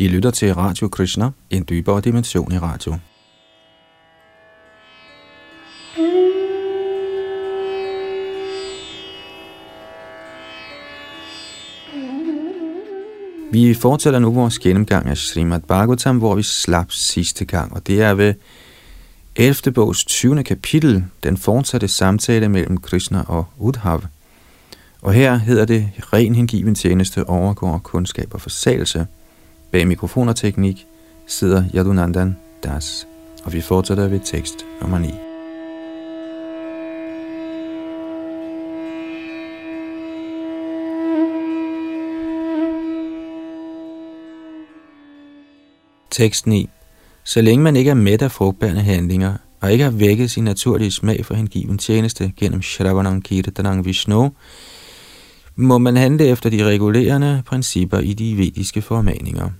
I lytter til Radio Krishna, en dybere dimension i radio. Vi fortsætter nu vores gennemgang af Srimad Bhagavatam, hvor vi slap sidste gang, og det er ved 11. bogs 20. kapitel, den fortsatte samtale mellem Krishna og Udhav. Og her hedder det, ren hengiven tjeneste overgår kundskab og forsagelse. Bag mikrofon og teknik sidder Yadunandan Das. Og vi fortsætter ved tekst nummer 9. Tekst 9. Så længe man ikke er mæt af frugtbærende handlinger, og ikke har vækket sin naturlige smag for hengiven tjeneste gennem Shravanam Kirtanang Vishnu, må man handle efter de regulerende principper i de vediske formaninger.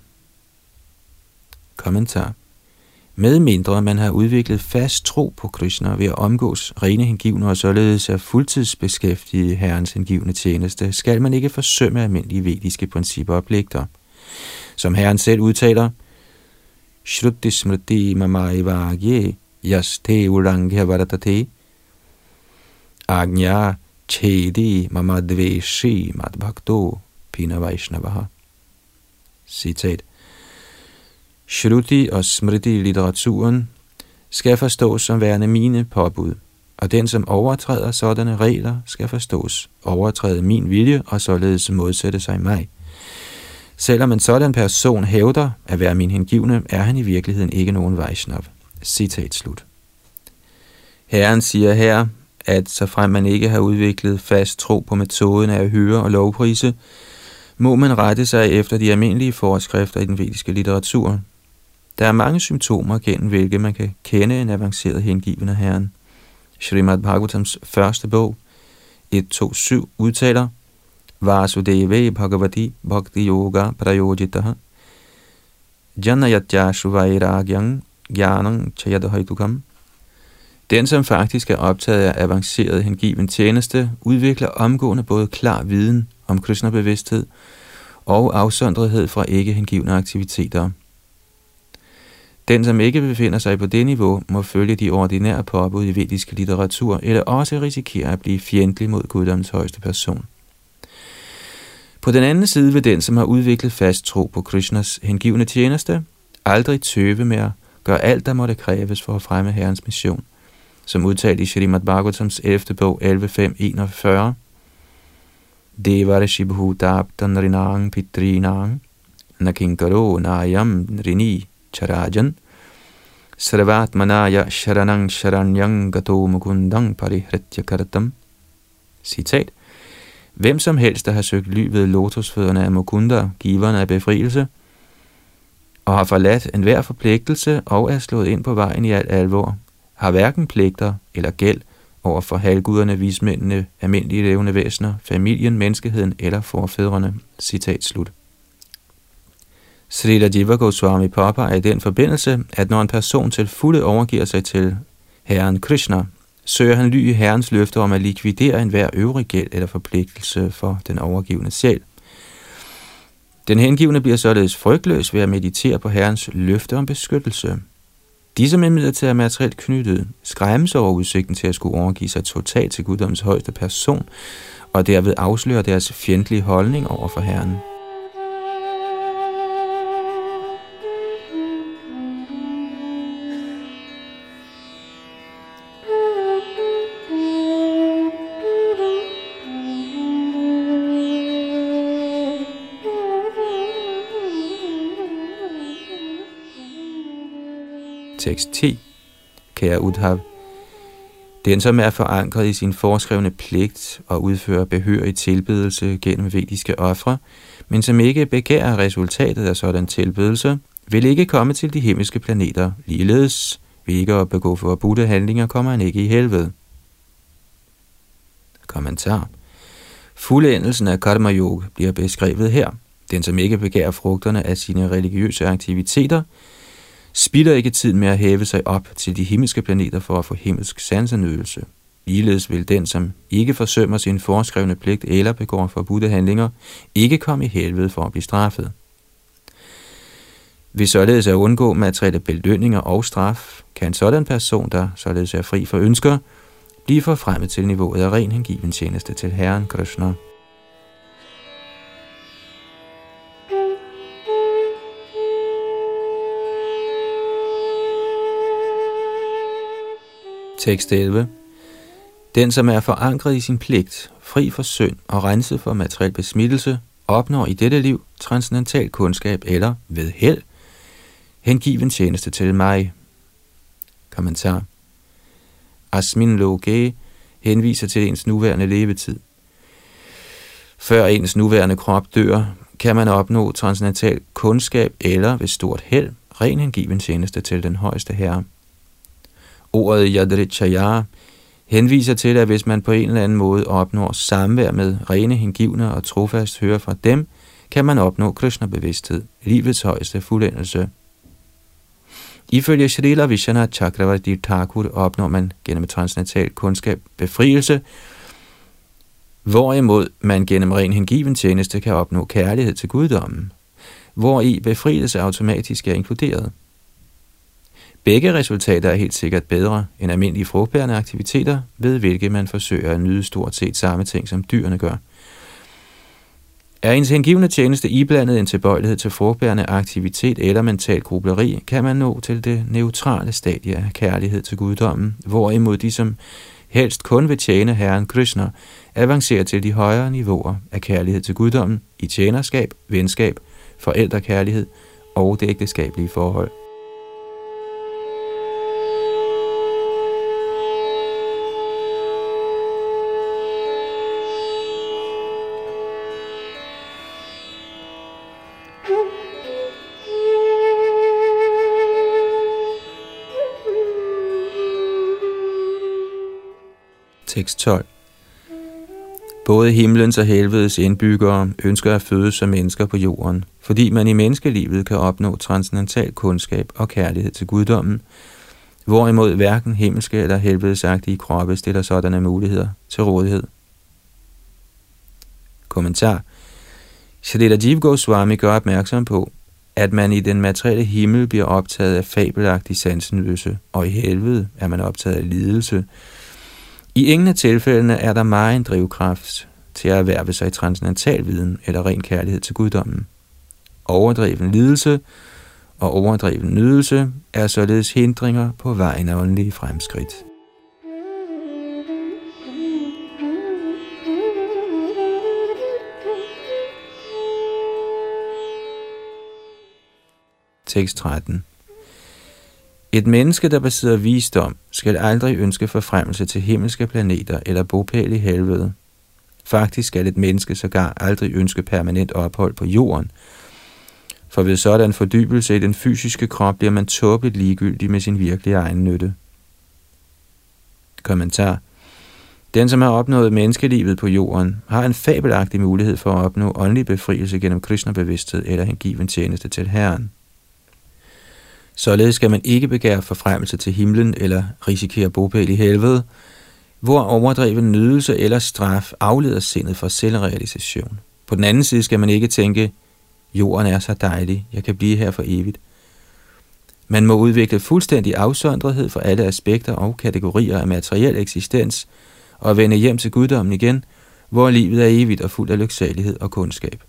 Kommentar Medmindre man har udviklet fast tro på Krishna ved at omgås rene hengivne og således er fuldtidsbeskæftiget herrens hengivne tjeneste, skal man ikke forsømme almindelige vediske principper og pligter. Som herren selv udtaler, Shruti smriti mamai vagye yaste ulangya varatate agnya chedi mamadveshi madbhakto pina vaishnavaha. Citat. Shruti og smriti i litteraturen skal forstås som værende mine påbud, og den, som overtræder sådanne regler, skal forstås overtræde min vilje og således modsætte sig mig. Selvom en sådan person hævder at være min hengivne, er han i virkeligheden ikke nogen Vaishnav. Citat slut. Herren siger her, at så frem man ikke har udviklet fast tro på metoden af at høre og lovprise, må man rette sig efter de almindelige forskrifter i den vediske litteratur. Der er mange symptomer, gennem hvilke man kan kende en avanceret hengiven af Herren. Srimad Bhagavatams første bog, 1.2.7, udtaler, Vasudeve Bhagavati Bhakti Yoga Prayojitaha Janayatya Shuvairagyang Gyanang Chayadahaitukam den, som faktisk er optaget af avanceret hengiven tjeneste, udvikler omgående både klar viden om Krishna-bevidsthed og afsondrethed fra ikke-hengivne aktiviteter. Den, som ikke befinder sig på det niveau, må følge de ordinære påbud i vedisk litteratur, eller også risikere at blive fjendtlig mod guddoms højeste person. På den anden side vil den, som har udviklet fast tro på Krishnas hengivne tjeneste, aldrig tøve med at gøre alt, der måtte kræves for at fremme Herrens mission som udtalt i Srimad Bhagavatams 11. bog 11.5.41. Devarishi dabdan rinang pitrinang nakinkaro nayam rini charajan manaya sharanang sharanyang gato mukundang parihritya kartam. Citat. Hvem som helst, der har søgt ly ved lotusfødderne af Mukunda, giverne af befrielse, og har forladt enhver forpligtelse og er slået ind på vejen i al alvor, har hverken pligter eller gæld over for halvguderne, vismændene, almindelige levende væsener, familien, menneskeheden eller forfædrene. Citat slut. Srila Jiva Goswami påpeger i den forbindelse, at når en person til fulde overgiver sig til Herren Krishna, søger han ly i Herrens løfte om at likvidere enhver øvrig gæld eller forpligtelse for den overgivende sjæl. Den hengivne bliver således frygtløs ved at meditere på Herrens løfte om beskyttelse. De, som imidlertid er materielt knyttet, skræmmes over udsigten til at skulle overgive sig totalt til guddoms højeste person, og derved afsløre deres fjendtlige holdning over for Herren. 6.10, Kære Udhav, den, som er forankret i sin foreskrevne pligt og udfører behørig tilbedelse gennem vediske ofre, men som ikke begærer resultatet af sådan tilbedelse, vil ikke komme til de himmelske planeter. Ligeledes ved ikke at begå forbudte handlinger, kommer han ikke i helvede. Kommentar. Fuldendelsen af karma yoga bliver beskrevet her. Den, som ikke begærer frugterne af sine religiøse aktiviteter, spilder ikke tid med at hæve sig op til de himmelske planeter for at få himmelsk sansenydelse. Ligeledes vil den, som ikke forsømmer sin foreskrevne pligt eller begår forbudte handlinger, ikke komme i helvede for at blive straffet. Hvis således at undgå materielle belønninger og straf, kan en sådan person, der således er fri for ønsker, blive forfremmet til niveauet af ren hengiven tjeneste til Herren Krishna. Tekst 11. Den, som er forankret i sin pligt, fri for synd og renset for materiel besmittelse, opnår i dette liv transcendental kundskab eller ved held hengiven tjeneste til mig. Kommentar. Asmin Loge henviser til ens nuværende levetid. Før ens nuværende krop dør, kan man opnå transcendental kundskab eller ved stort held ren hengiven tjeneste til den højeste herre. Ordet Yadrichaya henviser til, at hvis man på en eller anden måde opnår samvær med rene hengivne og trofast hører fra dem, kan man opnå Krishna-bevidsthed, livets højeste fuldendelse. Ifølge Srila Vishana Chakravarti Thakur opnår man gennem transnatal kundskab befrielse, hvorimod man gennem ren hengiven tjeneste kan opnå kærlighed til guddommen, hvor i befrielse automatisk er inkluderet. Begge resultater er helt sikkert bedre end almindelige frugtbærende aktiviteter, ved hvilke man forsøger at nyde stort set samme ting, som dyrene gør. Er ens hengivende tjeneste iblandet en tilbøjelighed til frugtbærende aktivitet eller mental grubleri, kan man nå til det neutrale stadie af kærlighed til guddommen, hvorimod de, som helst kun vil tjene Herren Krishna, avancerer til de højere niveauer af kærlighed til guddommen i tjenerskab, venskab, forældrekærlighed og det ægteskabelige forhold. Tekst 12. Både himlens og helvedes indbyggere ønsker at fødes som mennesker på jorden, fordi man i menneskelivet kan opnå transcendental kundskab og kærlighed til guddommen, hvorimod hverken himmelske eller helvedesagtige kroppe stiller sådanne muligheder til rådighed. Kommentar Shalita Jiv Goswami gør opmærksom på, at man i den materielle himmel bliver optaget af fabelagtig sansenydelse, og i helvede er man optaget af lidelse, i ingen af tilfældene er der meget en drivkraft til at erhverve sig transcendental viden eller ren kærlighed til guddommen. Overdreven lidelse og overdreven nydelse er således hindringer på vejen af åndelige fremskridt. Tekst 13 et menneske, der besidder visdom, skal aldrig ønske forfremmelse til himmelske planeter eller bopæl i helvede. Faktisk skal et menneske sågar aldrig ønske permanent ophold på jorden, for ved sådan fordybelse i den fysiske krop bliver man tåbeligt ligegyldig med sin virkelige egen nytte. Kommentar Den, som har opnået menneskelivet på jorden, har en fabelagtig mulighed for at opnå åndelig befrielse gennem Krishna-bevidsthed eller hengiven tjeneste til Herren. Således skal man ikke begære forfremmelse til himlen eller risikere bopæl i helvede, hvor overdreven nydelse eller straf afleder sindet fra selvrealisation. På den anden side skal man ikke tænke, jorden er så dejlig, jeg kan blive her for evigt. Man må udvikle fuldstændig afsondrethed for alle aspekter og kategorier af materiel eksistens og vende hjem til guddommen igen, hvor livet er evigt og fuldt af lyksalighed og kundskab.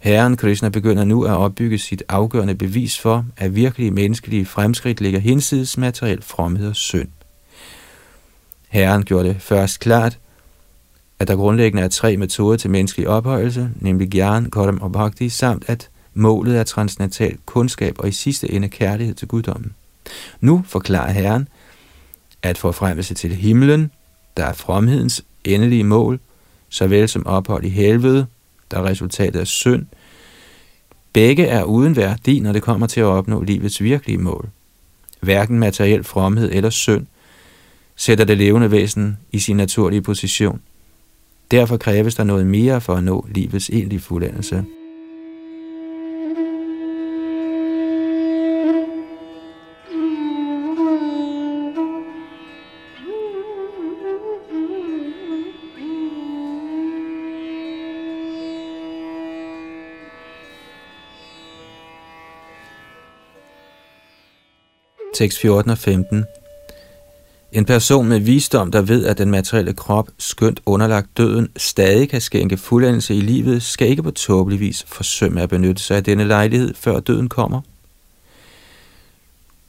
Herren Krishna begynder nu at opbygge sit afgørende bevis for, at virkelige menneskelige fremskridt ligger hinsides materiel fromhed og synd. Herren gjorde det først klart, at der grundlæggende er tre metoder til menneskelig ophøjelse, nemlig Gyan, Kodam og Bhakti, samt at målet er transcendental kundskab og i sidste ende kærlighed til guddommen. Nu forklarer Herren, at forfremmelse til himlen, der er fromhedens endelige mål, såvel som ophold i helvede, der er resultatet af synd. Begge er uden værdi, når det kommer til at opnå livets virkelige mål. Hverken materiel fromhed eller synd sætter det levende væsen i sin naturlige position. Derfor kræves der noget mere for at nå livets egentlige fuldendelse. Tekst 14 og 15. En person med visdom, der ved, at den materielle krop, skønt underlagt døden, stadig kan skænke fuldendelse i livet, skal ikke på tåbelig vis forsømme at benytte sig af denne lejlighed, før døden kommer.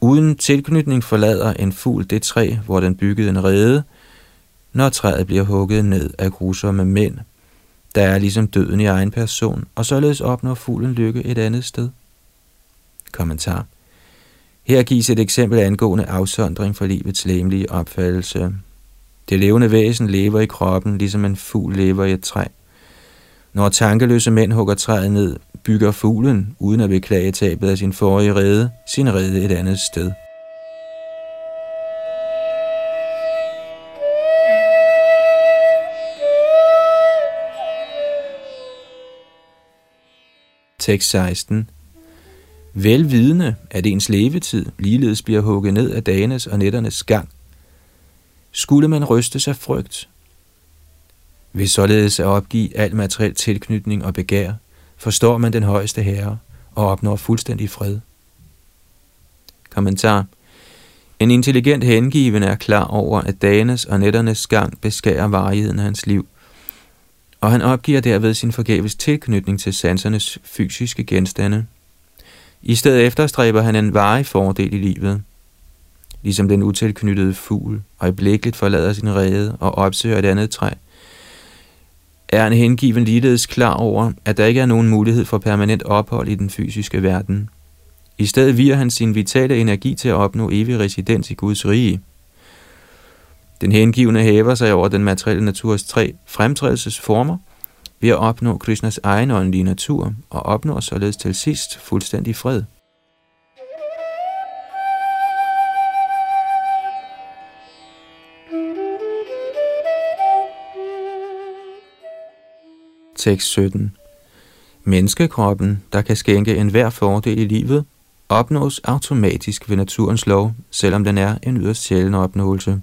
Uden tilknytning forlader en fugl det træ, hvor den byggede en rede, når træet bliver hugget ned af grusomme mænd. Der er ligesom døden i egen person, og således opnår fuglen lykke et andet sted. Kommentar her gives et eksempel angående afsondring fra livets læmelige opfattelse. Det levende væsen lever i kroppen, ligesom en fugl lever i et træ. Når tankeløse mænd hugger træet ned, bygger fuglen, uden at beklage tabet af sin forrige rede, sin rede et andet sted. Tekst 16 velvidende, at ens levetid ligeledes bliver hugget ned af dagenes og nætternes gang, skulle man ryste sig frygt. Ved således at opgive al materiel tilknytning og begær, forstår man den højeste herre og opnår fuldstændig fred. Kommentar En intelligent hengiven er klar over, at dagenes og nætternes gang beskærer varigheden af hans liv, og han opgiver derved sin forgæves tilknytning til sansernes fysiske genstande, i stedet efterstræber han en varig fordel i livet. Ligesom den utilknyttede fugl øjeblikkeligt forlader sin rede og opsøger et andet træ, er en hengiven ligeledes klar over, at der ikke er nogen mulighed for permanent ophold i den fysiske verden. I stedet virer han sin vitale energi til at opnå evig residens i Guds rige. Den hengivne hæver sig over den materielle naturs tre fremtrædelsesformer – ved at opnå Krishnas egen åndelige natur og opnår således til sidst fuldstændig fred. Tekst 17 Menneskekroppen, der kan skænke enhver fordel i livet, opnås automatisk ved naturens lov, selvom den er en yderst sjælden opnåelse.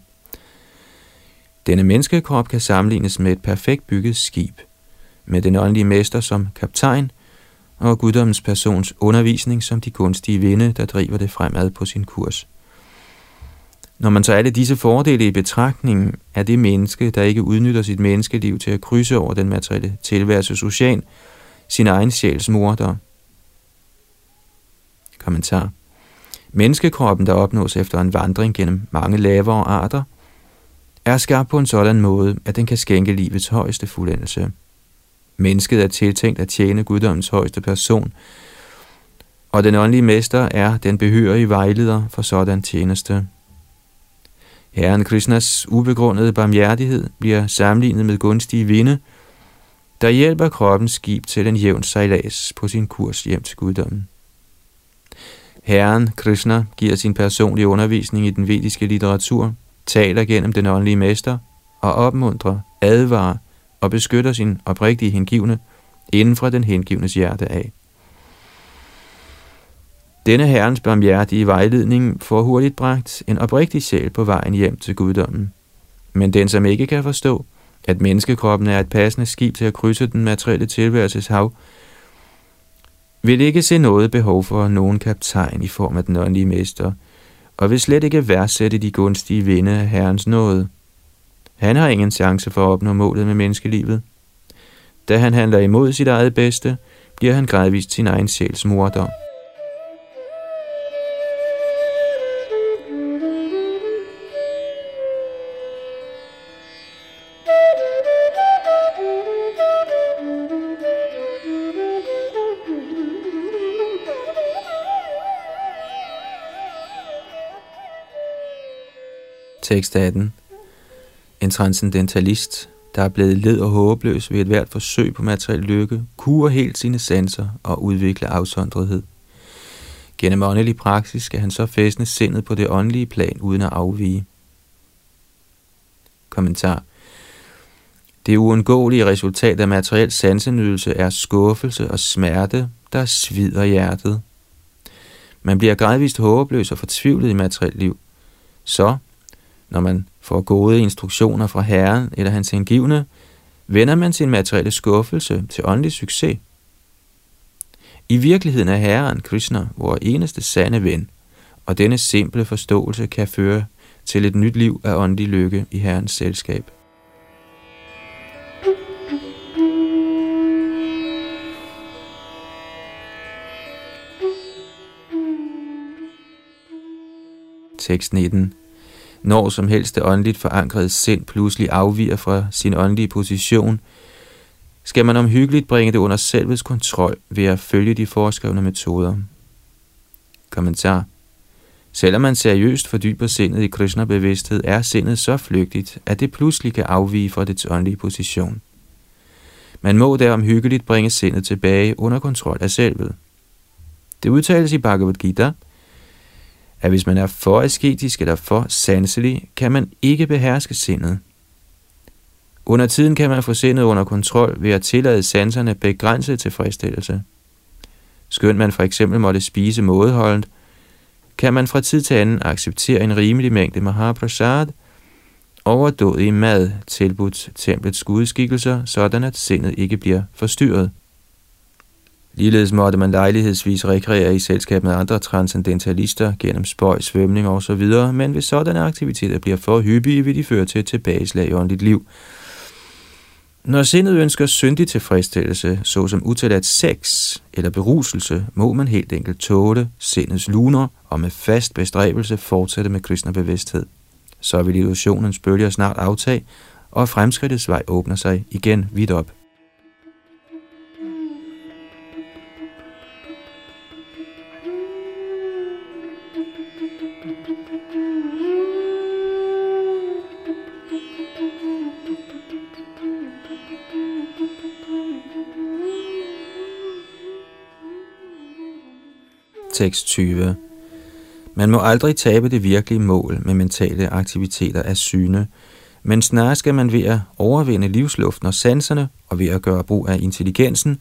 Denne menneskekrop kan sammenlignes med et perfekt bygget skib med den åndelige mester som kaptajn, og guddommens persons undervisning som de kunstige vinde, der driver det fremad på sin kurs. Når man tager alle disse fordele i betragtning, er det menneske, der ikke udnytter sit menneskeliv til at krydse over den materielle tilværelses ocean, sin egen sjæls morder. Kommentar. Menneskekroppen, der opnås efter en vandring gennem mange lavere arter, er skabt på en sådan måde, at den kan skænke livets højeste fuldendelse. Mennesket er tiltænkt at tjene guddommens højeste person, og den åndelige mester er den behørige vejleder for sådan tjeneste. Herren Krishnas ubegrundede barmhjertighed bliver sammenlignet med gunstige vinde, der hjælper kroppens skib til en jævn sejlads på sin kurs hjem til guddommen. Herren Krishna giver sin personlige undervisning i den vediske litteratur, taler gennem den åndelige mester og opmuntrer, advarer og beskytter sin oprigtige hengivne inden fra den hengivnes hjerte af. Denne herrens barmhjertige vejledning får hurtigt bragt en oprigtig sjæl på vejen hjem til guddommen. Men den, som ikke kan forstå, at menneskekroppen er et passende skib til at krydse den materielle tilværelses hav, vil ikke se noget behov for nogen kaptajn i form af den åndelige mester, og vil slet ikke værdsætte de gunstige vinde af Herrens nåde. Han har ingen chance for at opnå målet med menneskelivet. Da han handler imod sit eget bedste, bliver han gradvist sin egen sjæls morder. Tekst 18 en transcendentalist, der er blevet led og håbløs ved et hvert forsøg på materiel lykke, kurer helt sine sanser og udvikler afsondrethed. Gennem åndelig praksis skal han så fæstne sindet på det åndelige plan uden at afvige. Kommentar Det uundgåelige resultat af materiel sansenydelse er skuffelse og smerte, der svider hjertet. Man bliver gradvist håbløs og fortvivlet i materiel liv. Så, når man får gode instruktioner fra Herren eller hans hengivne, vender man sin materielle skuffelse til åndelig succes. I virkeligheden er Herren Krishna vores eneste sande ven, og denne simple forståelse kan føre til et nyt liv af åndelig lykke i Herrens selskab. Tekst 19 når som helst det åndeligt forankrede sind pludselig afviger fra sin åndelige position, skal man omhyggeligt bringe det under selvets kontrol ved at følge de foreskrevne metoder. Kommentar Selvom man seriøst fordyber sindet i Krishna-bevidsthed, er sindet så flygtigt, at det pludselig kan afvige fra dets åndelige position. Man må derom hyggeligt bringe sindet tilbage under kontrol af selvet. Det udtales i Bhagavad Gita, at hvis man er for asketisk eller for sanselig, kan man ikke beherske sindet. Under tiden kan man få sindet under kontrol ved at tillade sanserne begrænset tilfredsstillelse. Skønt man for eksempel måtte spise mådeholdent, kan man fra tid til anden acceptere en rimelig mængde Mahaprasad, overdådig mad tilbudt templets gudskikkelser, sådan at sindet ikke bliver forstyrret. Ligeledes måtte man lejlighedsvis rekreere i selskab med andre transcendentalister gennem spøj, svømning osv., men hvis sådanne aktiviteter bliver for hyppige, vil de føre til et tilbageslag i åndeligt liv. Når sindet ønsker syndig tilfredsstillelse, såsom utilladt sex eller beruselse, må man helt enkelt tåle sindets luner og med fast bestræbelse fortsætte med kristne bevidsthed. Så vil illusionens bølger snart aftage, og fremskridtets vej åbner sig igen vidt op. Tekst 20 Man må aldrig tabe det virkelige mål med mentale aktiviteter af syne, men snarere skal man ved at overvinde livsluften og sanserne og ved at gøre brug af intelligensen,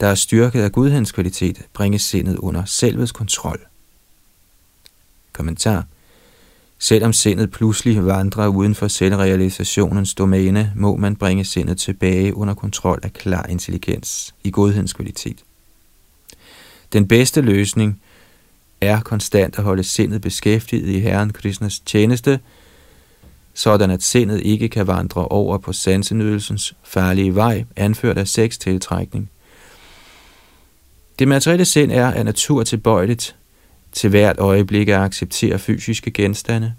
der er styrket af gudhens kvalitet, bringe sindet under selvets kontrol. Kommentar Selvom sindet pludselig vandrer uden for selvrealisationens domæne, må man bringe sindet tilbage under kontrol af klar intelligens i godhedens kvalitet. Den bedste løsning er konstant at holde sindet beskæftiget i Herren Krishnas tjeneste, sådan at sindet ikke kan vandre over på sansenydelsens farlige vej, anført af seks tiltrækning. Det materielle sind er af natur tilbøjeligt til hvert øjeblik at acceptere fysiske genstande,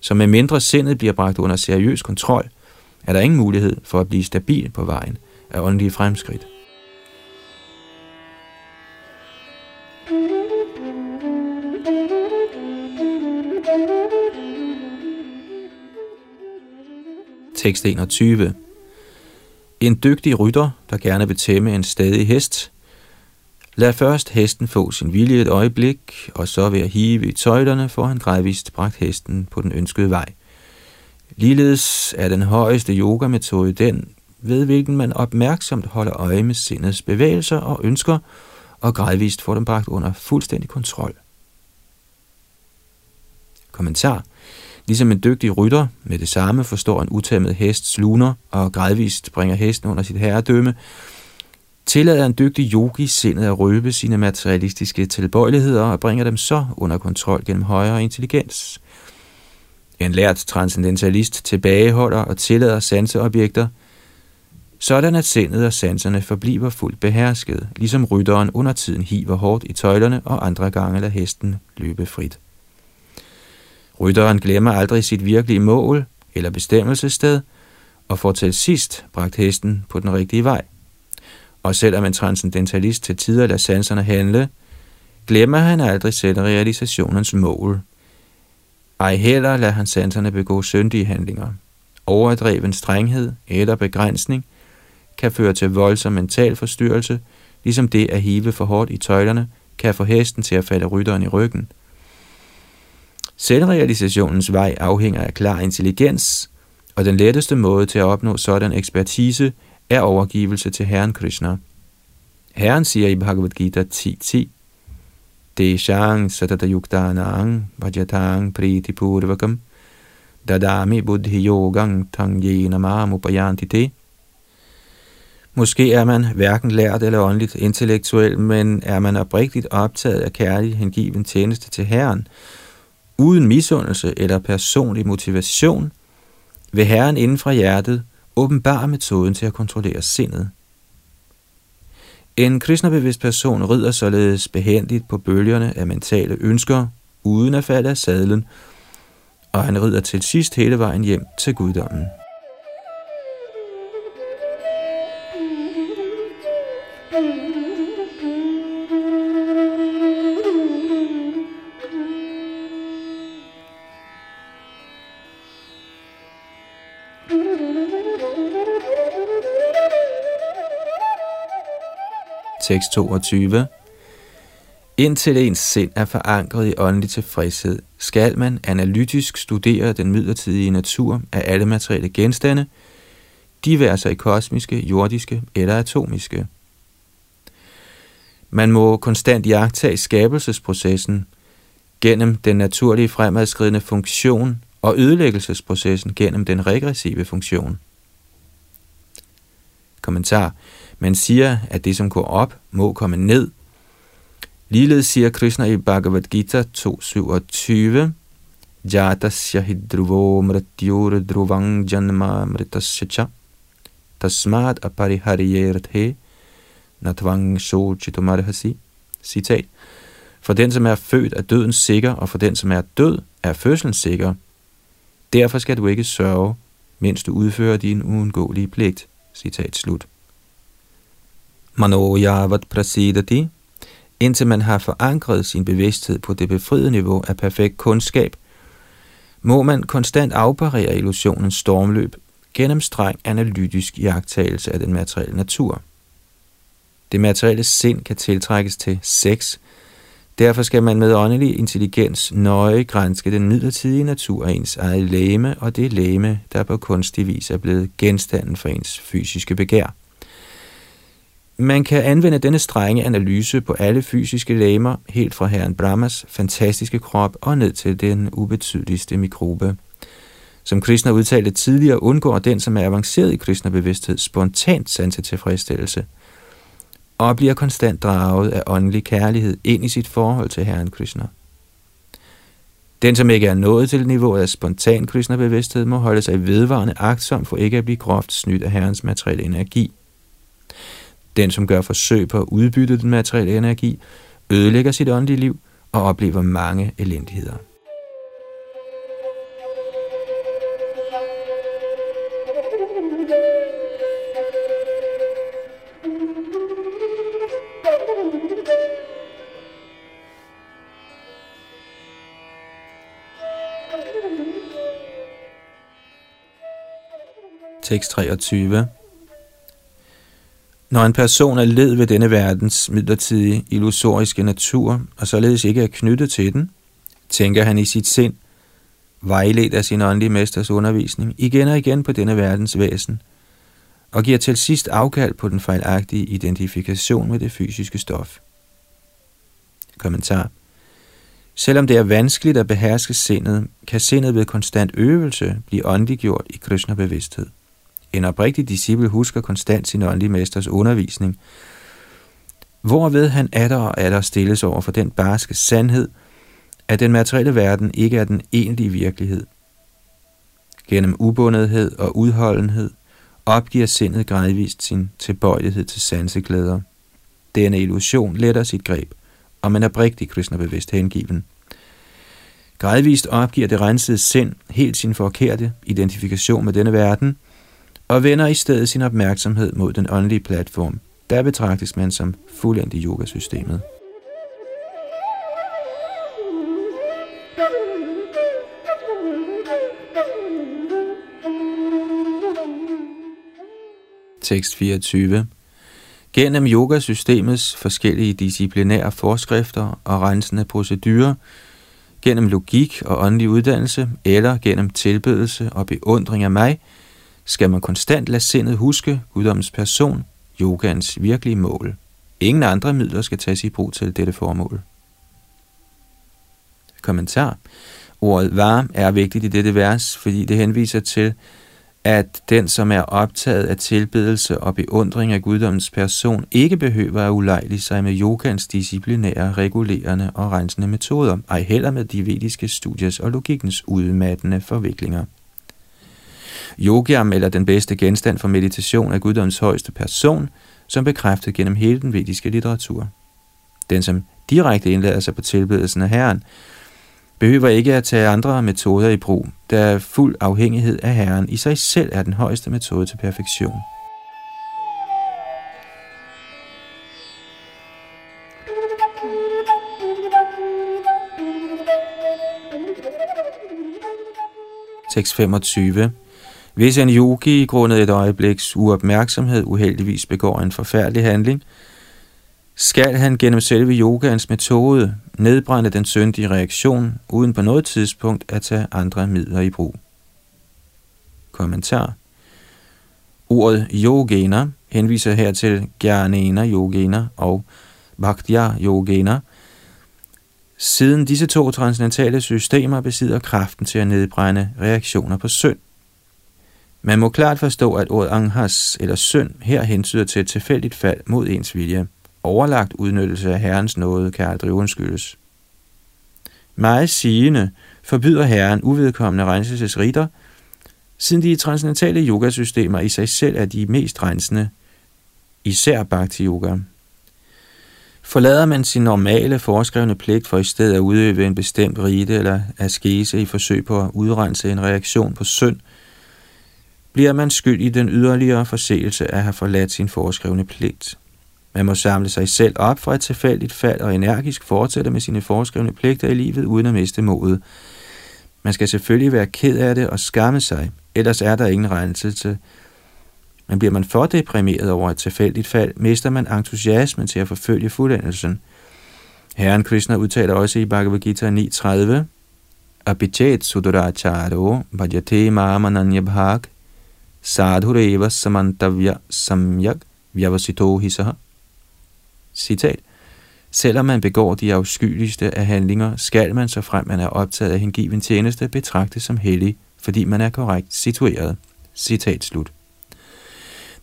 så med mindre sindet bliver bragt under seriøs kontrol, er der ingen mulighed for at blive stabil på vejen af åndelige fremskridt. Tekst 21. En dygtig rytter, der gerne vil tæmme en stadig hest, lad først hesten få sin vilje et øjeblik, og så ved at hive i tøjlerne, får han gradvist bragt hesten på den ønskede vej. Ligeledes er den højeste yogametode den, ved hvilken man opmærksomt holder øje med sindets bevægelser og ønsker, og gradvist får dem bragt under fuldstændig kontrol. Kommentar Ligesom en dygtig rytter med det samme forstår en utæmmet hest sluner og gradvist bringer hesten under sit herredømme, tillader en dygtig yogi sindet at røbe sine materialistiske tilbøjeligheder og bringer dem så under kontrol gennem højere intelligens. En lært transcendentalist tilbageholder og tillader sanseobjekter, sådan at sindet og sanserne forbliver fuldt behersket, ligesom rytteren under tiden hiver hårdt i tøjlerne og andre gange lader hesten løbe frit. Rytteren glemmer aldrig sit virkelige mål eller bestemmelsessted, og får til sidst bragt hesten på den rigtige vej. Og selvom en transcendentalist til tider lader sanserne handle, glemmer han aldrig selv realisationens mål. Ej heller lader han sanserne begå syndige handlinger. Overdreven strenghed eller begrænsning kan føre til voldsom mental forstyrrelse, ligesom det at hive for hårdt i tøjlerne kan få hesten til at falde rytteren i ryggen – Selvrealisationens vej afhænger af klar intelligens, og den letteste måde til at opnå sådan ekspertise er overgivelse til Herren Krishna. Herren siger i Bhagavad Gita 10.10, Deshang satatayuktanang bhajatang priti purvakam dadami buddhi yogang tang yena upayantite. Måske er man hverken lært eller åndeligt intellektuel, men er man oprigtigt optaget af kærlig hengiven tjeneste til Herren, uden misundelse eller personlig motivation, vil Herren inden fra hjertet åbenbare metoden til at kontrollere sindet. En kristnebevidst person rider således behendigt på bølgerne af mentale ønsker, uden at falde af sadlen, og han rider til sidst hele vejen hjem til guddommen. 6.22 Indtil ens sind er forankret i åndelig tilfredshed, skal man analytisk studere den midlertidige natur af alle materielle genstande, diverse i kosmiske, jordiske eller atomiske. Man må konstant jagtage skabelsesprocessen gennem den naturlige fremadskridende funktion og ødelæggelsesprocessen gennem den regressive funktion. Kommentar men siger, at det, som går op, må komme ned. Ligeledes siger Krishna i Bhagavad Gita 2.27, Jatasya hidruvo mrityur druvang janma mritasya cha tasmat aparihariyerthe natvang sochitomarhasi. Citat. For den, som er født, er døden sikker, og for den, som er død, er fødslen sikker. Derfor skal du ikke sørge, mens du udfører din uundgåelige pligt. Citat slut. Manojavat prasidati, indtil man har forankret sin bevidsthed på det befriede niveau af perfekt kundskab, må man konstant afparere illusionens stormløb gennem streng analytisk jagttagelse af den materielle natur. Det materielle sind kan tiltrækkes til sex, Derfor skal man med åndelig intelligens nøje grænske den midlertidige natur af ens eget læme og det læme, der på kunstig vis er blevet genstanden for ens fysiske begær. Man kan anvende denne strenge analyse på alle fysiske lemmer, helt fra herren Brahmas fantastiske krop og ned til den ubetydeligste mikrobe. Som Krishna udtalte tidligere, undgår den, som er avanceret i Krishna-bevidsthed, spontant sanse tilfredsstillelse – og bliver konstant draget af åndelig kærlighed ind i sit forhold til Herren Krishna. Den, som ikke er nået til niveauet af spontan Krishna-bevidsthed, må holde sig vedvarende agtsom for ikke at blive groft snydt af Herrens materielle energi. Den, som gør forsøg på at udbytte den materielle energi, ødelægger sit åndelige liv og oplever mange elendigheder. Tekst 23. Når en person er led ved denne verdens midlertidige illusoriske natur, og således ikke er knyttet til den, tænker han i sit sind, vejledt af sin åndelige mesters undervisning, igen og igen på denne verdens væsen, og giver til sidst afkald på den fejlagtige identifikation med det fysiske stof. Kommentar. Selvom det er vanskeligt at beherske sindet, kan sindet ved konstant øvelse blive åndeliggjort i Krishna-bevidsthed. En oprigtig disciple husker konstant sin åndelige mesters undervisning, hvorved han atter og atter stilles over for den barske sandhed, at den materielle verden ikke er den egentlige virkelighed. Gennem ubundethed og udholdenhed opgiver sindet gradvist sin tilbøjelighed til sanseglæder. Denne illusion letter sit greb, og man er oprigtig kristne bevidst hengiven. Gradvist opgiver det rensede sind helt sin forkerte identifikation med denne verden – og vender i stedet sin opmærksomhed mod den åndelige platform. Der betragtes man som fuldendt i yogasystemet. Tekst 24 Gennem yogasystemets forskellige disciplinære forskrifter og rensende procedurer, gennem logik og åndelig uddannelse, eller gennem tilbedelse og beundring af mig – skal man konstant lade sindet huske guddommens person, yogans virkelige mål. Ingen andre midler skal tages i brug til dette formål. Kommentar. Ordet var er vigtigt i dette vers, fordi det henviser til, at den, som er optaget af tilbedelse og beundring af guddommens person, ikke behøver at ulejlige sig med yogans disciplinære, regulerende og rensende metoder, ej heller med de vediske studiers og logikkens udmattende forviklinger. Yogiam eller den bedste genstand for meditation er guddoms højeste person, som bekræftet gennem hele den vediske litteratur. Den, som direkte indlader sig på tilbedelsen af Herren, behøver ikke at tage andre metoder i brug, da fuld afhængighed af Herren i sig selv er den højeste metode til perfektion. Tekst 25 hvis en yogi grundet et øjebliks uopmærksomhed uheldigvis begår en forfærdelig handling, skal han gennem selve yogaens metode nedbrænde den syndige reaktion, uden på noget tidspunkt at tage andre midler i brug. Kommentar Ordet yogena henviser her til Gyanena yogena og Bhaktya yogena. Siden disse to transcendentale systemer besidder kraften til at nedbrænde reaktioner på synd. Man må klart forstå, at ordet anghas eller synd her hensyder til et tilfældigt fald mod ens vilje. Overlagt udnyttelse af Herrens nåde kan aldrig undskyldes. Meget sigende forbyder Herren uvedkommende renselsesritter, siden de transcendentale yogasystemer i sig selv er de mest rensende, især bhakti yoga. Forlader man sin normale foreskrevne pligt for i stedet at udøve en bestemt rite eller askese i forsøg på at udrense en reaktion på synd, bliver man skyld i den yderligere forseelse at have forladt sin foreskrevne pligt. Man må samle sig selv op fra et tilfældigt fald og energisk fortsætte med sine foreskrevne pligter i livet uden at miste modet. Man skal selvfølgelig være ked af det og skamme sig, ellers er der ingen renselse. Men bliver man for deprimeret over et tilfældigt fald, mister man entusiasmen til at forfølge fuldendelsen. Herren Krishna udtaler også i Bhagavad Gita 9.30, Abhijet sudaracharo bhajate mamananyabhag sadhureva samantavya samyak vyavasito hisaha. Citat. Selvom man begår de afskyeligste af handlinger, skal man, så frem man er optaget af hengiven tjeneste, betragtes som hellig, fordi man er korrekt situeret. Citat slut.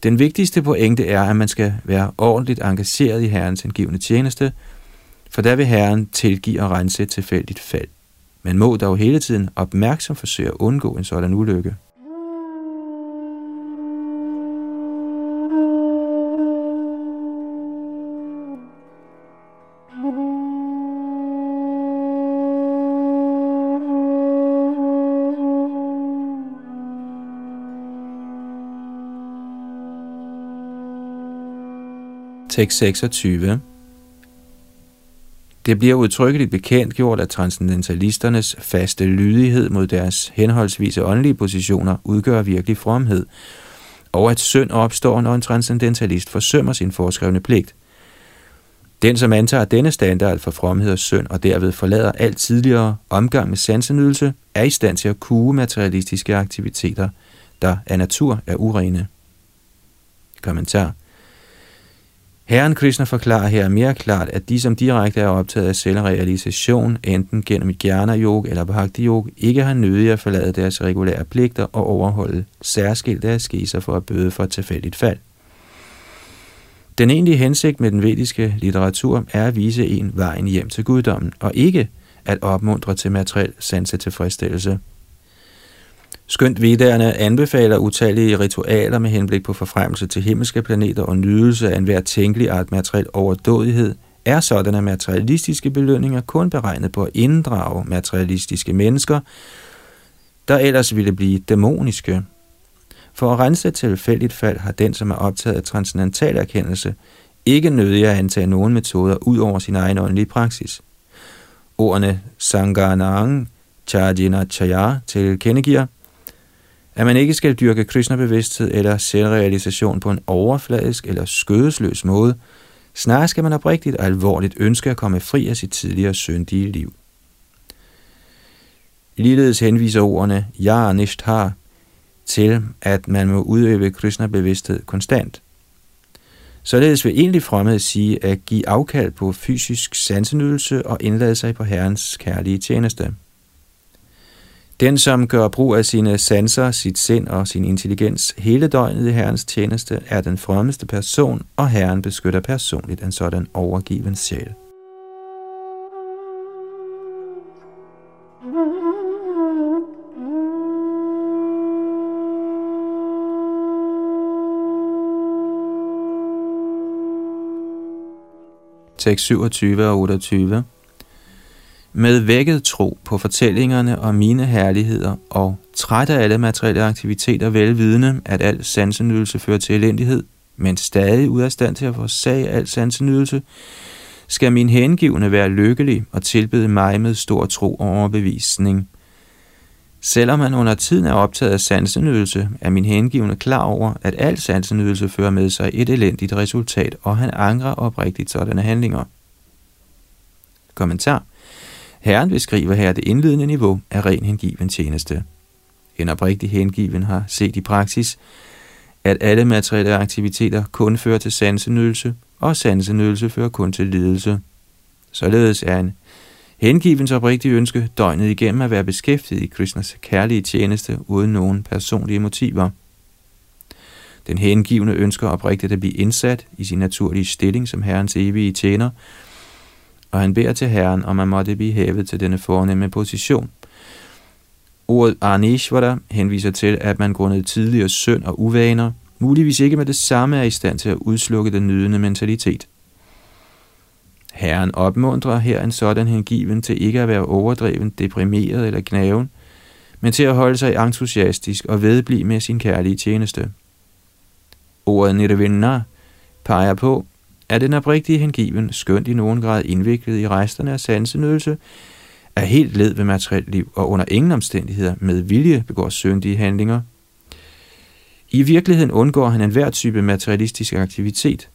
Den vigtigste pointe er, at man skal være ordentligt engageret i Herrens hengivende tjeneste, for der vil Herren tilgive og rense et tilfældigt fald. Man må dog hele tiden opmærksom forsøge at undgå en sådan ulykke. Tekst 26. Det bliver udtrykkeligt bekendtgjort, at transcendentalisternes faste lydighed mod deres henholdsvise åndelige positioner udgør virkelig fromhed, og at synd opstår, når en transcendentalist forsømmer sin foreskrevne pligt. Den, som antager denne standard for fromhed og synd, og derved forlader alt tidligere omgang med sansenydelse, er i stand til at kue materialistiske aktiviteter, der af natur er urene. Kommentar Herren Krishna forklarer her mere klart, at de, som direkte er optaget af selvrealisation, enten gennem et jnana-yoga eller bhakti yoga, ikke har nødig at forlade deres regulære pligter og overholde særskilte askeser for at bøde for et tilfældigt fald. Den egentlige hensigt med den vediske litteratur er at vise en vejen hjem til guddommen, og ikke at opmuntre til materiel sanse tilfredsstillelse. Skønt vedderne anbefaler utallige ritualer med henblik på forfremmelse til himmelske planeter og nydelse af enhver tænkelig art materiel overdådighed, er sådanne materialistiske belønninger kun beregnet på at inddrage materialistiske mennesker, der ellers ville blive dæmoniske. For at rense et tilfældigt fald har den, som er optaget af transcendental erkendelse, ikke nødig at antage nogen metoder ud over sin egen åndelige praksis. Ordene Sanganang Chajina Chaya tilkendegiver, at man ikke skal dyrke Krishna-bevidsthed eller selvrealisation på en overfladisk eller skødesløs måde. Snarere skal man oprigtigt og alvorligt ønske at komme fri af sit tidligere syndige liv. Ligeledes henviser ordene Ja Nishthar til, at man må udøve Krishna-bevidsthed konstant. Således vil egentlig fromhed sige at give afkald på fysisk sansenydelse og indlade sig på Herrens kærlige tjeneste. Den, som gør brug af sine sanser, sit sind og sin intelligens hele døgnet i Herrens tjeneste, er den fremmeste person, og Herren beskytter personligt en sådan overgiven sjæl. Tekst 27 og 28 med vækket tro på fortællingerne om mine herligheder og træt af alle materielle aktiviteter velvidende, at al sansenydelse fører til elendighed, men stadig ud af stand til at forsage al sansenydelse, skal min hengivne være lykkelig og tilbede mig med stor tro og overbevisning. Selvom han under tiden er optaget af sansenydelse, er min hengivne klar over, at al sansenydelse fører med sig et elendigt resultat, og han angrer oprigtigt sådanne handlinger. Kommentar Herren beskriver her det indledende niveau af ren hengiven tjeneste. En oprigtig hengiven har set i praksis, at alle materielle aktiviteter kun fører til sansenydelse, og sansenydelse fører kun til lidelse. Således er en hengivens oprigtige ønske døgnet igennem at være beskæftiget i Krishnas kærlige tjeneste uden nogen personlige motiver. Den hengivne ønsker oprigtigt at blive indsat i sin naturlige stilling som Herrens evige tjener, og han beder til Herren, om man måtte blive hævet til denne fornemme position. Ordet Arneshvara henviser til, at man grundet tidligere synd og uvaner, muligvis ikke med det samme er i stand til at udslukke den nydende mentalitet. Herren opmuntrer her en sådan hengiven til ikke at være overdreven, deprimeret eller gnaven, men til at holde sig entusiastisk og vedblive med sin kærlige tjeneste. Ordet nirvana peger på, er den oprigtige hengiven, skønt i nogen grad indviklet i resterne af sansenydelse, er helt led ved materielt liv og under ingen omstændigheder med vilje begår syndige handlinger. I virkeligheden undgår han enhver type materialistisk aktivitet.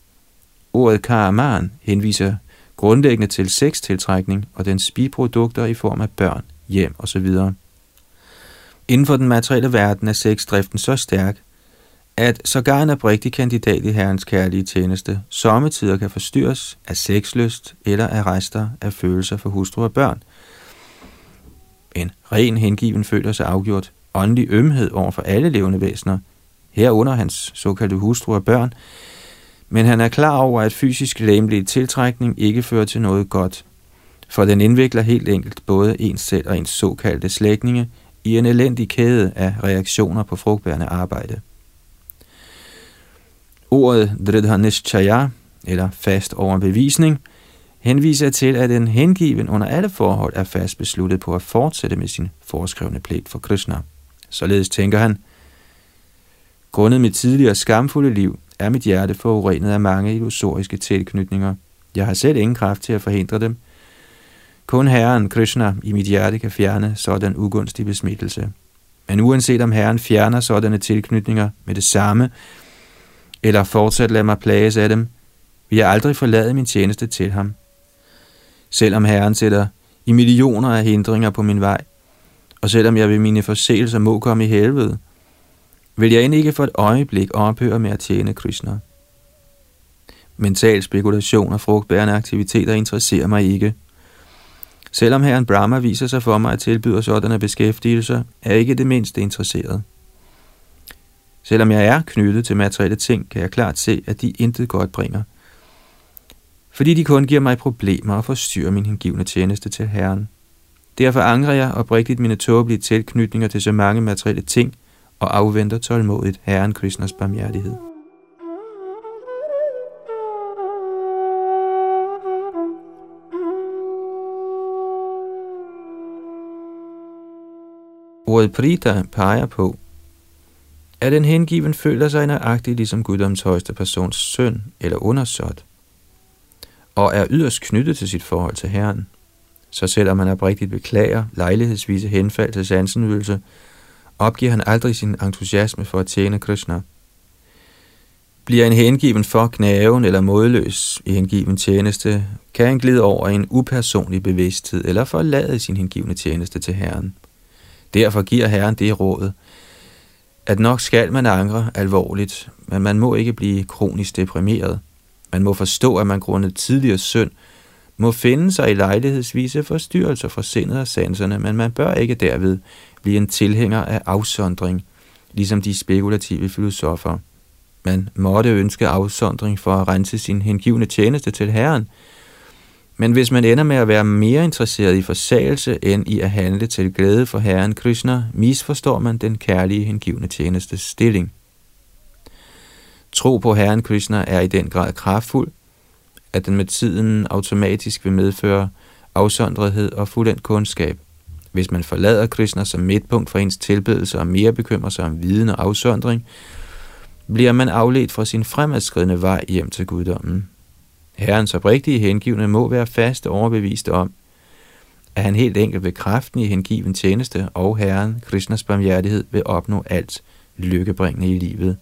Ordet karaman henviser grundlæggende til sextiltrækning og dens biprodukter i form af børn, hjem osv. Inden for den materielle verden er sexdriften så stærk, at sågar en oprigtig kandidat i Herrens kærlige tjeneste sommetider kan forstyrres af sexlyst eller af rester af følelser for hustru og børn. En ren hengiven føler sig afgjort åndelig ømhed over for alle levende væsener, herunder hans såkaldte hustru og børn, men han er klar over, at fysisk læmelig tiltrækning ikke fører til noget godt, for den indvikler helt enkelt både ens selv og ens såkaldte slægtninge i en elendig kæde af reaktioner på frugtbærende arbejde. Ordet dridhanishchaya, eller fast overbevisning, henviser til, at en hengiven under alle forhold er fast besluttet på at fortsætte med sin foreskrevne pligt for Krishna. Således tænker han, grundet mit tidligere skamfulde liv er mit hjerte forurenet af mange illusoriske tilknytninger. Jeg har selv ingen kraft til at forhindre dem. Kun Herren Krishna i mit hjerte kan fjerne sådan ugunstig besmittelse. Men uanset om Herren fjerner sådanne tilknytninger med det samme, eller fortsat lade mig plages af dem, vil jeg aldrig forlade min tjeneste til ham. Selvom Herren sætter i millioner af hindringer på min vej, og selvom jeg ved mine forseelser må komme i helvede, vil jeg end ikke for et øjeblik ophøre med at tjene Krishna. Mental spekulation og frugtbærende aktiviteter interesserer mig ikke. Selvom herren Brahma viser sig for mig at tilbyde sådanne beskæftigelser, er jeg ikke det mindste interesseret. Selvom jeg er knyttet til materielle ting, kan jeg klart se, at de intet godt bringer. Fordi de kun giver mig problemer og forstyrrer min hengivne tjeneste til Herren. Derfor angrer jeg oprigtigt mine tåbelige tilknytninger til så mange materielle ting og afventer tålmodigt Herren Krishnas barmhjertighed. Ordet Prita peger på, at en hengiven føler sig nøjagtig ligesom Guddoms højeste persons søn eller undersåt, og er yderst knyttet til sit forhold til Herren. Så selvom han oprigtigt beklager lejlighedsvise henfald til sansenydelse, opgiver han aldrig sin entusiasme for at tjene Krishna. Bliver en hengiven for knæven eller modløs i hengiven tjeneste, kan han glide over i en upersonlig bevidsthed eller forlade sin hengivne tjeneste til Herren. Derfor giver Herren det råd, at nok skal man angre alvorligt, men man må ikke blive kronisk deprimeret. Man må forstå, at man grundet tidligere synd må finde sig i lejlighedsvise forstyrrelser fra sindet og sanserne, men man bør ikke derved blive en tilhænger af afsondring, ligesom de spekulative filosofer. Man måtte ønske afsondring for at rense sin hengivne tjeneste til Herren, men hvis man ender med at være mere interesseret i forsagelse end i at handle til glæde for Herren Krishna, misforstår man den kærlige hengivne tjenestes stilling. Tro på Herren Krishna er i den grad kraftfuld, at den med tiden automatisk vil medføre afsondrethed og fuldendt kundskab. Hvis man forlader Krishna som midtpunkt for ens tilbedelse og mere bekymrer sig om viden og afsondring, bliver man afledt fra sin fremadskridende vej hjem til guddommen. Herrens oprigtige hengivne må være fast overbevist om, at han helt enkelt ved kraften i hengiven tjeneste og Herren, Krishnas barmhjertighed, vil opnå alt lykkebringende i livet.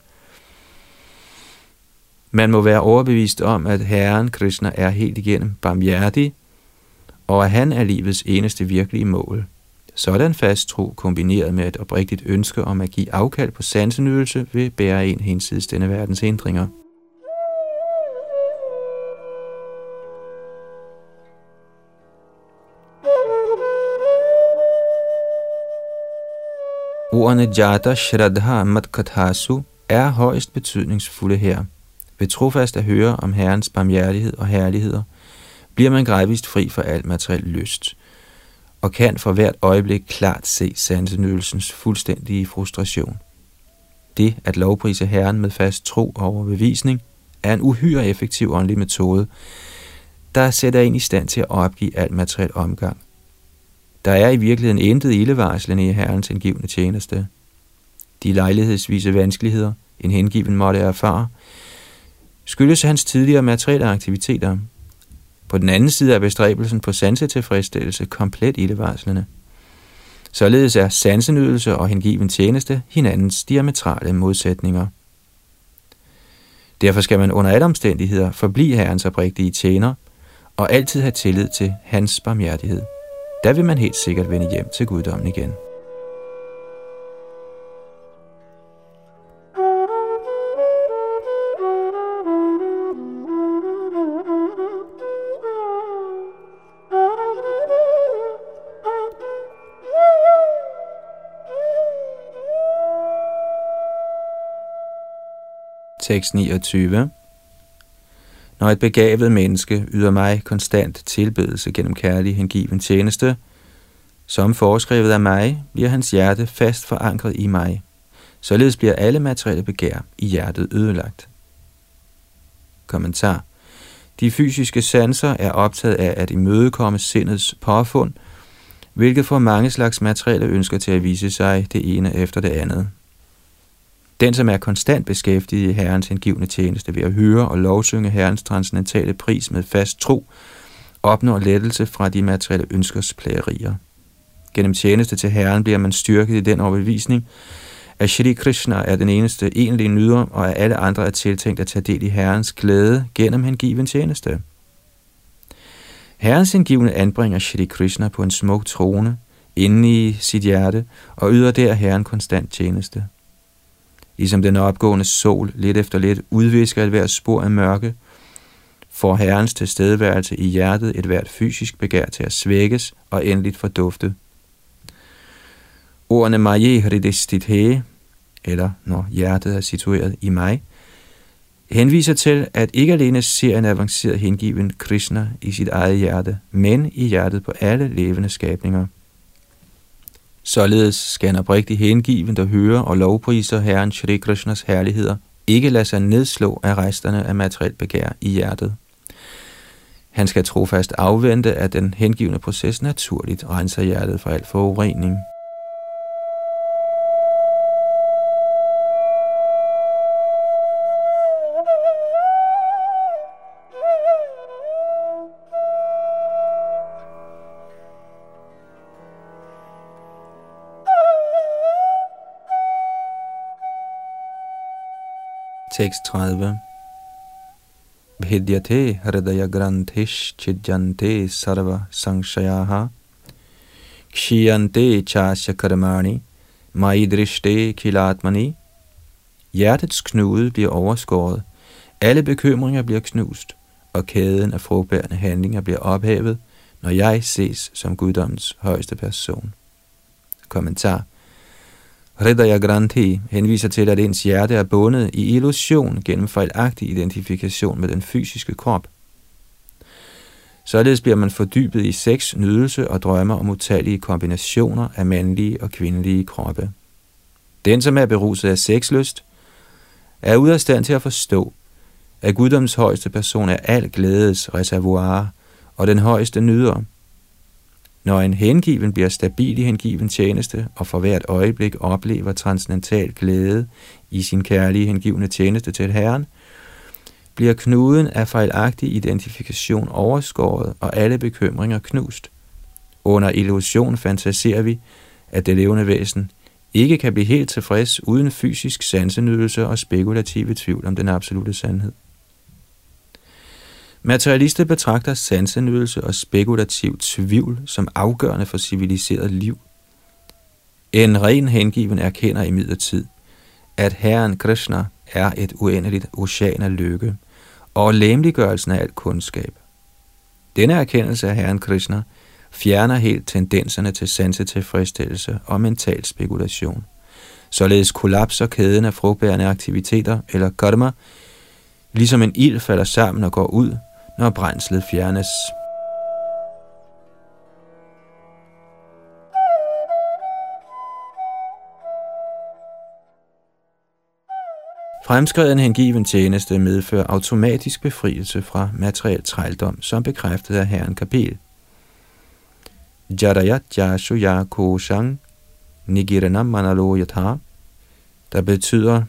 Man må være overbevist om, at Herren Krishna er helt igennem barmhjertig, og at han er livets eneste virkelige mål. Sådan fast tro kombineret med et oprigtigt ønske om at give afkald på sansenydelse vil bære en hensides denne verdens hindringer. Ordene Jata Shraddha Matkathasu er højst betydningsfulde her. Ved trofast at høre om Herrens barmhjertighed og herligheder, bliver man gradvist fri for alt materiel lyst, og kan for hvert øjeblik klart se sansenydelsens fuldstændige frustration. Det at lovprise Herren med fast tro og overbevisning er en uhyre effektiv åndelig metode, der sætter en i stand til at opgive alt materiel omgang. Der er i virkeligheden intet ildevarslende i Herrens hengivne tjeneste. De lejlighedsvise vanskeligheder, en hengiven måtte erfare, skyldes hans tidligere materielle aktiviteter. På den anden side er bestræbelsen på sansetilfredsstillelse komplet ildevarslende. Således er sansenydelse og hengiven tjeneste hinandens diametrale modsætninger. Derfor skal man under alle omstændigheder forblive herrens oprigtige tjener og altid have tillid til hans barmhjertighed. Der vil man helt sikkert vende hjem til guddommen igen. Tekst 29 når et begavet menneske yder mig konstant tilbedelse gennem kærlig hengiven tjeneste, som foreskrevet af mig, bliver hans hjerte fast forankret i mig. Således bliver alle materielle begær i hjertet ødelagt. Kommentar De fysiske sanser er optaget af at imødekomme sindets påfund, hvilket får mange slags materielle ønsker til at vise sig det ene efter det andet. Den, som er konstant beskæftiget i Herrens hengivne tjeneste ved at høre og lovsynge Herrens transcendentale pris med fast tro, opnår lettelse fra de materielle ønskers plagerier. Gennem tjeneste til Herren bliver man styrket i den overbevisning, at Shri Krishna er den eneste egentlige nyder, og at alle andre er tiltænkt at tage del i Herrens glæde gennem hengiven tjeneste. Herrens hengivne anbringer Shri Krishna på en smuk trone inde i sit hjerte og yder der Herren konstant tjeneste. Ligesom den opgående sol lidt efter lidt udvisker et hvert spor af mørke, får Herrens tilstedeværelse i hjertet et hvert fysisk begær til at svækkes og endeligt fordufte. Ordene Maje Hridistithe, eller når hjertet er situeret i mig, henviser til, at ikke alene ser en avanceret hengiven Krishna i sit eget hjerte, men i hjertet på alle levende skabninger – Således skal en oprigtig hengiven, der hører og lovpriser Herren Shri Krishnas herligheder, ikke lade sig nedslå af resterne af materiel begær i hjertet. Han skal trofast afvente, at den hengivende proces naturligt renser hjertet for al forurening. 36. Bhidyate hridaya granthish chidjante sarva sangshayaha. Kshiyante chasya karmani. Maidrishte kilatmani. Hjertets knude bliver overskåret, alle bekymringer bliver knust, og kæden af frugtbærende handlinger bliver ophævet, når jeg ses som guddommens højeste person. Kommentar – Hridaya Granthi henviser til, at ens hjerte er bundet i illusion gennem fejlagtig identifikation med den fysiske krop. Således bliver man fordybet i sex, nydelse og drømmer om utallige kombinationer af mandlige og kvindelige kroppe. Den, som er beruset af sexlyst, er ude af stand til at forstå, at guddoms højeste person er al glædes reservoir og den højeste nyder. Når en hengiven bliver stabil i hengiven tjeneste og for hvert øjeblik oplever transcendental glæde i sin kærlige hengivende tjeneste til Herren, bliver knuden af fejlagtig identifikation overskåret og alle bekymringer knust. Under illusion fantaserer vi, at det levende væsen ikke kan blive helt tilfreds uden fysisk sansenydelse og spekulative tvivl om den absolute sandhed. Materialister betragter sansenydelse og spekulativ tvivl som afgørende for civiliseret liv. En ren hengiven erkender i midlertid, at Herren Krishna er et uendeligt ocean af lykke og læmliggørelsen af alt kundskab. Denne erkendelse af Herren Krishna fjerner helt tendenserne til sansetilfredsstillelse og mental spekulation. Således kollapser kæden af frugtbærende aktiviteter eller karma, ligesom en ild falder sammen og går ud, når brændslet fjernes. Fremskreden hengiven tjeneste medfører automatisk befrielse fra materiel trældom, som bekræftet af herren Kapil. Jadayat Jashuya Koshang Nigiranam Manalo Yatha, der betyder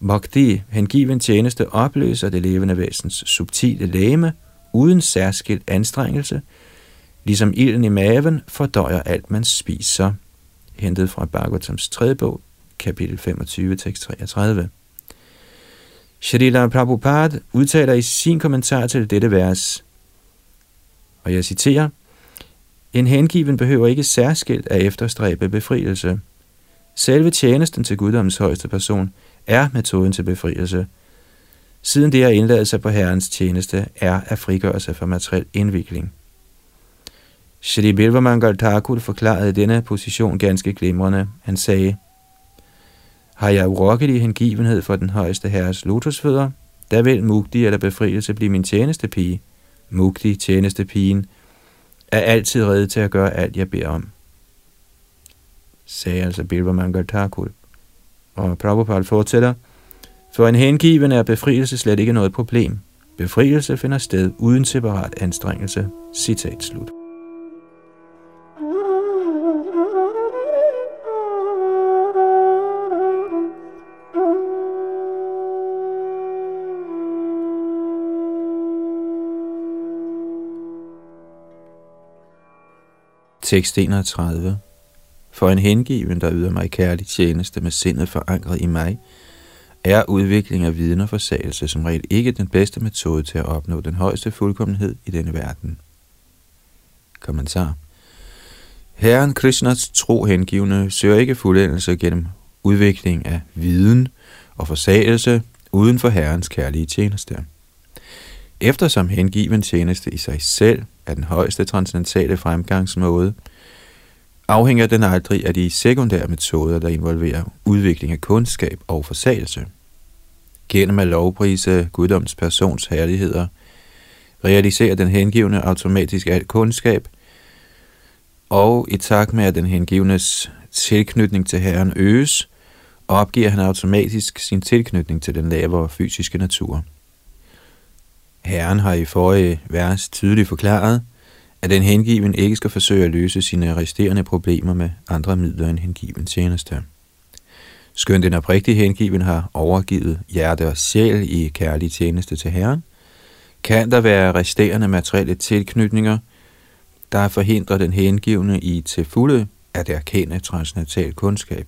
Bhakti, hengiven tjeneste, opløser det levende væsens subtile læme uden særskilt anstrengelse, ligesom ilden i maven fordøjer alt, man spiser. Hentet fra Bhagavatams 3. bog, kapitel 25, tekst 33. Shrila Prabhupada udtaler i sin kommentar til dette vers, og jeg citerer, En hengiven behøver ikke særskilt at efterstræbe befrielse. Selve tjenesten til Guddoms højeste person er metoden til befrielse. Siden det at indlade sig på Herrens tjeneste er at frigøre sig fra materiel indvikling. Shri Bilvamangal Thakur forklarede denne position ganske glimrende. Han sagde, har jeg urokkelig hengivenhed for den højeste herres lotusfødder, der vil mugti eller befrielse blive min tjenestepige. Mugti, tjenestepigen, er altid reddet til at gøre alt, jeg beder om, sagde altså Bilvamangal Thakur. Og Prabhupada fortsætter, for en hengiven er befrielse slet ikke noget problem. Befrielse finder sted uden separat anstrengelse. Citat slut. 31. For en hengiven, der yder mig kærlig tjeneste med sindet forankret i mig, er udvikling af viden og forsagelse som regel ikke den bedste metode til at opnå den højeste fuldkommenhed i denne verden. Kommentar Herren Krishnas tro hengivende søger ikke fuldendelse gennem udvikling af viden og forsagelse uden for Herrens kærlige tjeneste. Eftersom hengiven tjeneste i sig selv er den højeste transcendentale fremgangsmåde, afhænger den aldrig af de sekundære metoder, der involverer udvikling af kundskab og forsagelse. Gennem at lovprise guddoms persons herligheder, realiserer den hengivne automatisk alt kundskab, og i takt med, at den hengivnes tilknytning til Herren øges, opgiver han automatisk sin tilknytning til den lavere fysiske natur. Herren har i forrige vers tydeligt forklaret, at den hengiven ikke skal forsøge at løse sine resterende problemer med andre midler end hengiven tjeneste. Skønt den oprigtige hengiven har overgivet hjerte og sjæl i kærlig tjeneste til Herren, kan der være resterende materielle tilknytninger, der forhindrer den hengivne i til fulde at erkende transnatal kundskab.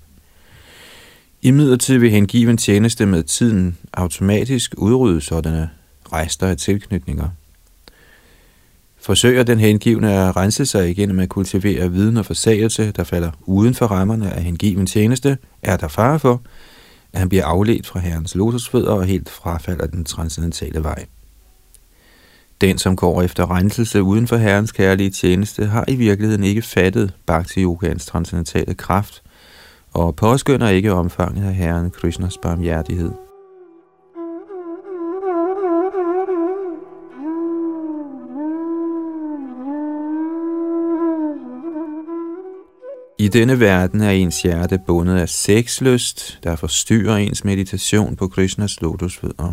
I midlertid vil hengiven tjeneste med tiden automatisk udrydde sådanne rester af tilknytninger. Forsøger den hengivne at rense sig igennem at kultivere viden og forsagelse, der falder uden for rammerne af hengiven tjeneste, er der fare for, at han bliver afledt fra herrens lotusfødder og helt frafalder den transcendentale vej. Den, som går efter renselse uden for herrens kærlige tjeneste, har i virkeligheden ikke fattet Bhakti Yogans transcendentale kraft og påskynder ikke omfanget af Herren Krishnas barmhjertighed. I denne verden er ens hjerte bundet af sexlyst, der forstyrrer ens meditation på Krishnas lotusfødder.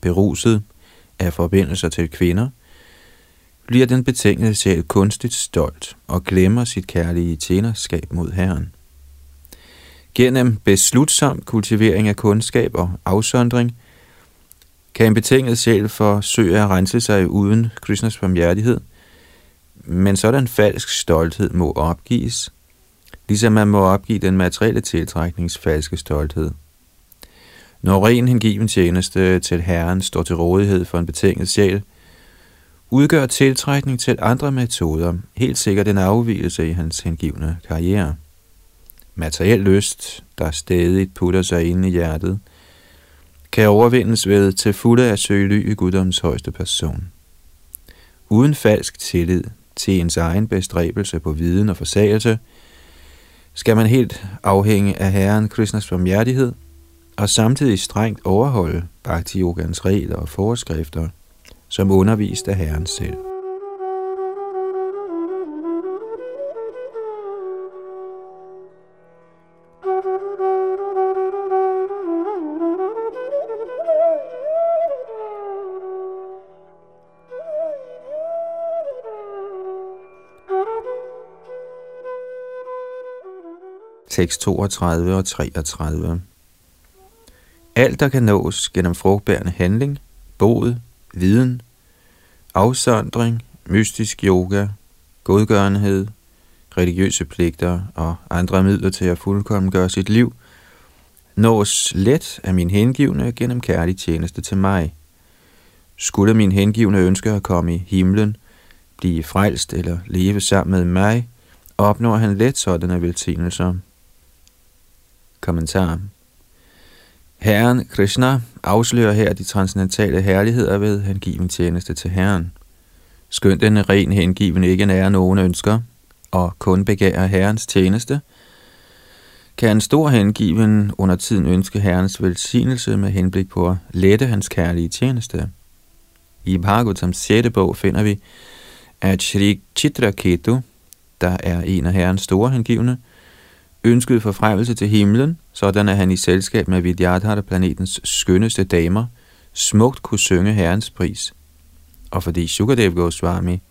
Beruset af forbindelser til kvinder, bliver den betingede sjæl kunstigt stolt og glemmer sit kærlige tjenerskab mod Herren. Gennem beslutsom kultivering af kundskab og afsondring, kan en betinget sjæl forsøge at rense sig uden Krishnas barmhjertighed, men sådan falsk stolthed må opgives – ligesom man må opgive den materielle tiltræknings falske stolthed. Når ren hengiven tjeneste til Herren står til rådighed for en betinget sjæl, udgør tiltrækning til andre metoder helt sikkert en afvielse i hans hengivne karriere. Materiel lyst, der stadig putter sig ind i hjertet, kan overvindes ved til fulde at søge ly i guddoms højeste person. Uden falsk tillid til ens egen bestræbelse på viden og forsagelse – skal man helt afhænge af Herren Krishnas barmhjertighed, og samtidig strengt overholde Bhakti Yogans regler og forskrifter, som undervist af Herren selv. Tekst 32 og 33. Alt, der kan nås gennem frugtbærende handling, bod, viden, afsondring, mystisk yoga, godgørenhed, religiøse pligter og andre midler til at fuldkommen gøre sit liv, nås let af min hengivne gennem kærlig tjeneste til mig. Skulle min hengivne ønske at komme i himlen, blive frelst eller leve sammen med mig, opnår han let sådanne velsignelser. Kommentar Herren Krishna afslører her de transcendentale herligheder ved hengiven tjeneste til Herren. Skønt denne ren hengiven ikke nærer nogen ønsker, og kun begærer Herrens tjeneste, kan en stor hengiven under tiden ønske Herrens velsignelse med henblik på at lette hans kærlige tjeneste. I Bhagavatams 6. bog finder vi, at Shri Chitraketu, der er en af Herrens store hengivne, ønskede forfremmelse til himlen, sådan at han i selskab med Vidyadhara planetens skønneste damer smukt kunne synge herrens pris. Og fordi Sukadev Goswami,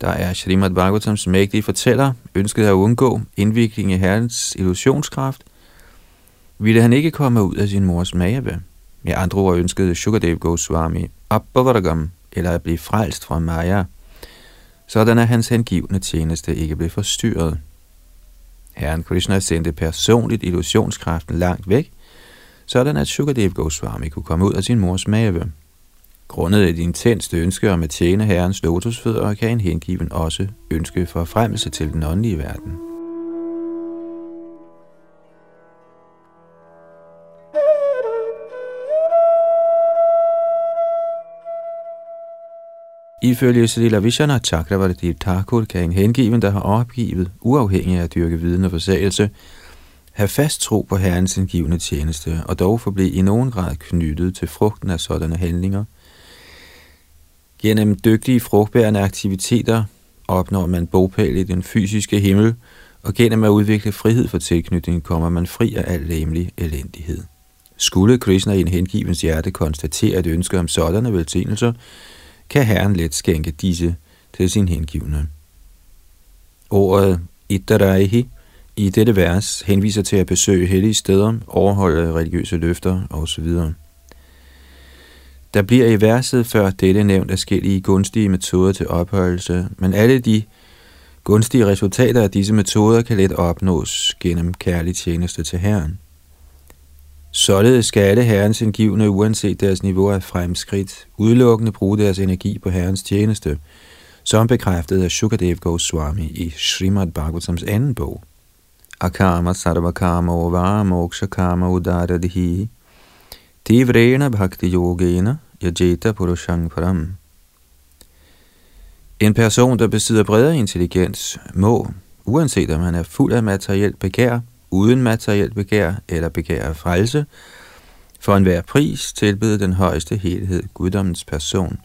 der er Srimad Bhagavatams mægtige fortæller, ønskede at undgå indvikling i herrens illusionskraft, ville han ikke komme ud af sin mors mave. Med andre ord ønskede Sukadev Goswami Abhavaragam, eller at blive frelst fra Maya, sådan at hans hengivne tjeneste ikke blev forstyrret. Herren Krishna sendte personligt illusionskraften langt væk, sådan at Sukadev Goswami kunne komme ud af sin mors mave. Grundet et intenst ønske om at tjene herrens lotusfødder, kan en hengiven også ønske forfremmelse til den åndelige verden. Ifølge Srila Vishana Chakravarti Thakur kan en hengiven, der har opgivet, uafhængig af at dyrke viden og forsagelse, have fast tro på Herrens indgivende tjeneste, og dog forblive i nogen grad knyttet til frugten af sådanne handlinger. Gennem dygtige frugtbærende aktiviteter opnår man bogpæl i den fysiske himmel, og gennem at udvikle frihed for tilknytning kommer man fri af al læmelig elendighed. Skulle Krishna i en hengivens hjerte konstatere et ønske om sådanne velsignelser, kan Herren let skænke disse til sin hengivne. Ordet Ittaraihi i dette vers henviser til at besøge hellige steder, overholde religiøse løfter osv. Der bliver i verset før dette nævnt forskellige gunstige metoder til opholdelse, men alle de gunstige resultater af disse metoder kan let opnås gennem kærlig tjeneste til Herren. Således skal alle herrens indgivende, uanset deres niveau af fremskridt, udelukkende bruge deres energi på herrens tjeneste, som bekræftet af Shukadev Goswami i Srimad Bhagavatams anden bog. Akama sarvakama ovara moksha kama Udaradhi tivrena bhakti yogena yajeta purushang param. En person, der besidder bredere intelligens, må, uanset om han er fuld af materielt begær, uden materielt begær eller begær af frelse, for enhver pris tilbyde den højeste helhed guddommens person.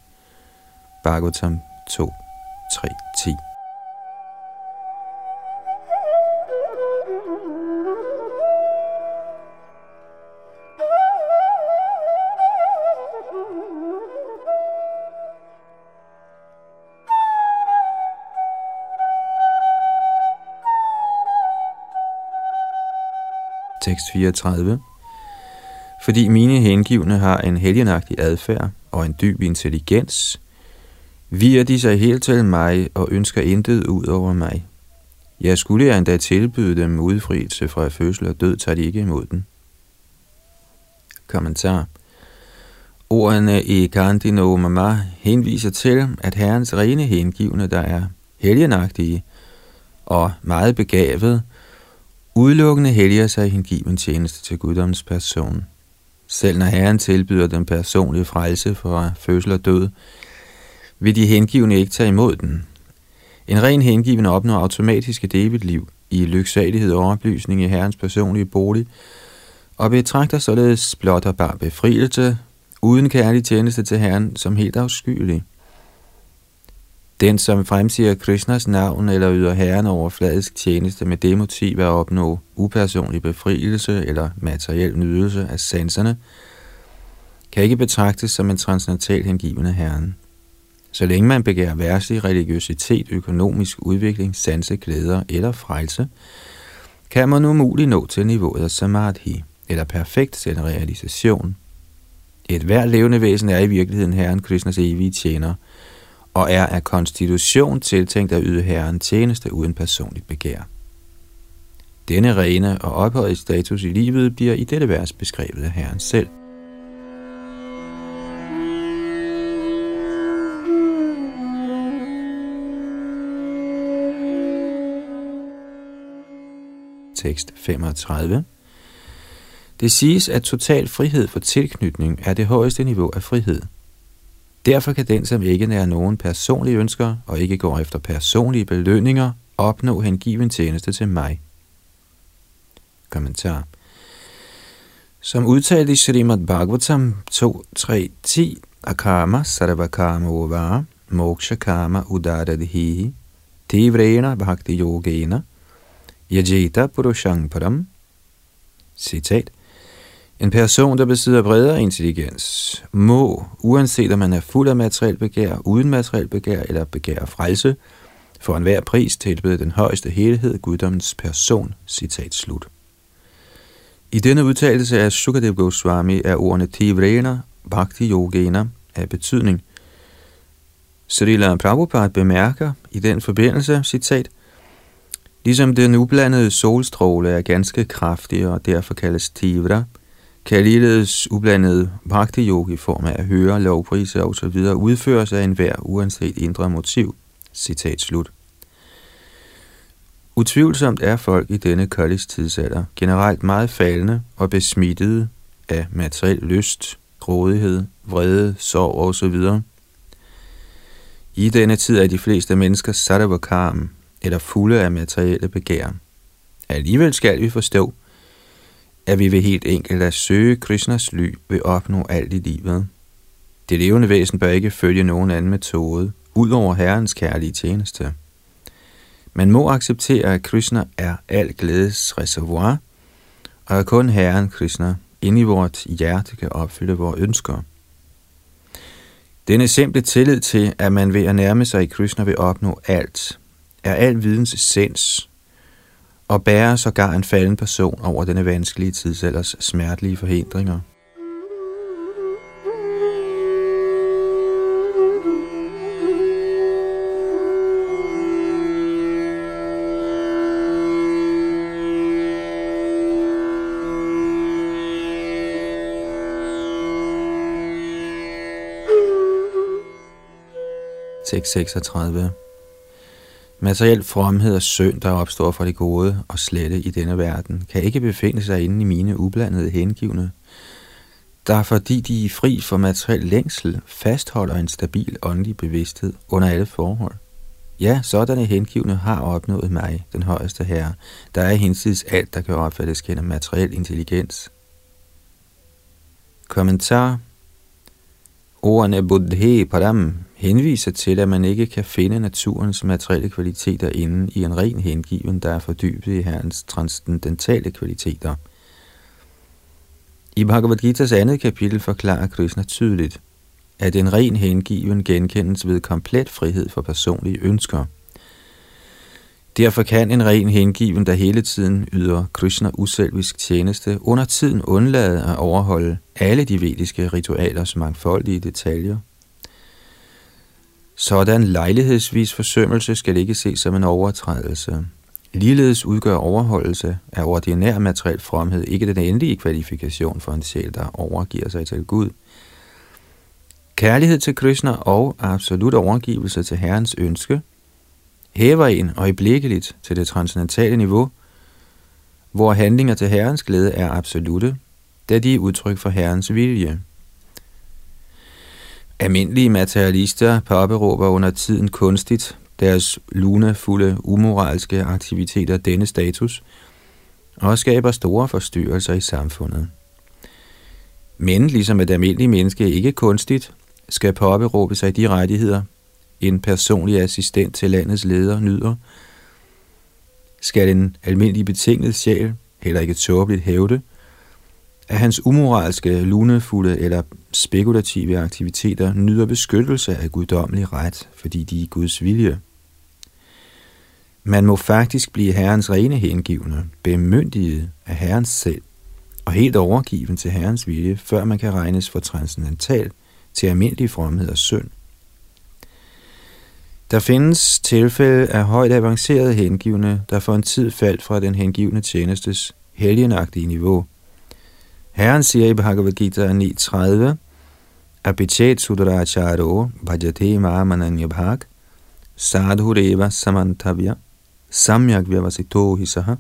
Bhagavatam 2, 3, 10 Tekst 34 Fordi mine hengivne har en helgenagtig adfærd og en dyb intelligens, virer de sig helt til mig og ønsker intet ud over mig. Jeg skulle jeg endda tilbyde dem udfrielse fra fødsel og død, tager de ikke imod den. Kommentar Ordene i Kandino Mama henviser til, at herrens rene hengivne, der er helgenagtige og meget begavet, udelukkende helliger sig i hengiven tjeneste til guddommens person. Selv når Herren tilbyder den personlige frelse fra fødsel og død, vil de hengivne ikke tage imod den. En ren hengiven opnår automatisk et evigt liv i lyksalighed og oplysning i Herrens personlige bolig, og betragter således blot og bare befrielse, uden kærlig tjeneste til Herren, som helt afskyelig. Den, som fremsiger Krishnas navn eller yder herren overfladisk tjeneste med det motiv at opnå upersonlig befrielse eller materiel nydelse af sanserne, kan ikke betragtes som en transcendental hengivende herren. Så længe man begærer værtslig religiøsitet, økonomisk udvikling, sanse, glæder eller frelse, kan man umuligt nå til niveauet af samadhi, eller perfekt selvrealisation. Et hver levende væsen er i virkeligheden Herren Krishnas evige tjener – og er af konstitution tiltænkt at yde Herren tjeneste uden personligt begær. Denne rene og ophøjet status i livet bliver i dette vers beskrevet af Herren selv. Tekst 35 Det siges, at total frihed for tilknytning er det højeste niveau af frihed – Derfor kan den, som ikke nærer nogen personlige ønsker og ikke går efter personlige belønninger, opnå hengiven tjeneste til mig. Kommentar. Som udtalt i Srimad Bhagavatam 2.3.10, Akama sarvakama ova, moksha kama udaradhihi, tivrena bhakti yogena, yajita purushang param. Citat. En person, der besidder bredere intelligens, må, uanset om man er fuld af materiel begær, uden materiel begær eller begær frelse, for enhver pris tilbede den højeste helhed, guddommens person. Citat slut. I denne udtalelse af Sukadev Goswami er ordene Tivrena, Bhakti Yogena af betydning. Srila Prabhupada bemærker i den forbindelse, citat, Ligesom den ublandede solstråle er ganske kraftig og derfor kaldes Tivra, kan ligeledes ublandet bhakti yoga i form af at høre, lovpriser og så videre udføres af enhver uanset indre motiv. Citat slut. Utvivlsomt er folk i denne koldes tidsalder generelt meget faldende og besmittede af materiel lyst, grådighed, vrede, sorg og så videre. I denne tid er de fleste mennesker sadavakam, eller fulde af materielle begær. Alligevel skal vi forstå, at vi ved helt enkelt at søge Krishnas ly vil opnå alt i livet. Det levende væsen bør ikke følge nogen anden metode, ud over Herrens kærlige tjeneste. Man må acceptere, at Krishna er al glædes reservoir, og at kun Herren Krishna inde i vort hjerte kan opfylde vores ønsker. Denne simple tillid til, at man ved at nærme sig i Krishna vil opnå alt, er al videns essens, og bærer sågar en falden person over denne vanskelige tidsalders smertelige forhindringer. Tekst 36 Materiel fromhed og synd, der opstår fra det gode og slette i denne verden, kan ikke befinde sig inde i mine ublandede hengivne, der fordi de er fri for materiel længsel, fastholder en stabil åndelig bevidsthed under alle forhold. Ja, sådanne hengivne har opnået mig, den højeste herre. Der er hinsides alt, der kan opfattes gennem materiel intelligens. Kommentar Ordene buddhe param henviser til, at man ikke kan finde naturens materielle kvaliteter inden i en ren hengiven, der er fordybet i herrens transcendentale kvaliteter. I Bhagavad Gita's andet kapitel forklarer Krishna tydeligt, at en ren hengiven genkendes ved komplet frihed for personlige ønsker. Derfor kan en ren hengiven, der hele tiden yder Krishna uselvisk tjeneste, under tiden undlade at overholde alle de vediske ritualers mangfoldige detaljer. Sådan lejlighedsvis forsømmelse skal ikke ses som en overtrædelse. Ligeledes udgør overholdelse af ordinær materiel fromhed ikke den endelige kvalifikation for en sjæl, der overgiver sig til Gud – Kærlighed til Krishna og absolut overgivelse til Herrens ønske hæver en øjeblikkeligt til det transcendentale niveau, hvor handlinger til Herrens glæde er absolute, da de er udtryk for Herrens vilje. Almindelige materialister påberåber under tiden kunstigt deres lunefulde, umoralske aktiviteter denne status, og skaber store forstyrrelser i samfundet. Men ligesom et almindeligt menneske ikke kunstigt skal påberåbe sig de rettigheder, en personlig assistent til landets leder nyder, skal den almindelige betinget sjæl heller ikke tåbeligt hævde, at hans umoralske, lunefulde eller spekulative aktiviteter nyder beskyttelse af guddommelig ret, fordi de er Guds vilje. Man må faktisk blive Herrens rene hengivne, bemyndiget af Herrens selv, og helt overgiven til Herrens vilje, før man kan regnes for transcendental til almindelig fromhed og synd. Der findes tilfælde af højt avancerede hengivne, der for en tid faldt fra den hengivne tjenestes helgenagtige niveau. Herren siger i Bhagavad Gita 9.30, Abhichet Sudaracharo Bhajate Mahamananya Bhag Sadhureva Samantavya Samyak Vyavasito Hisaha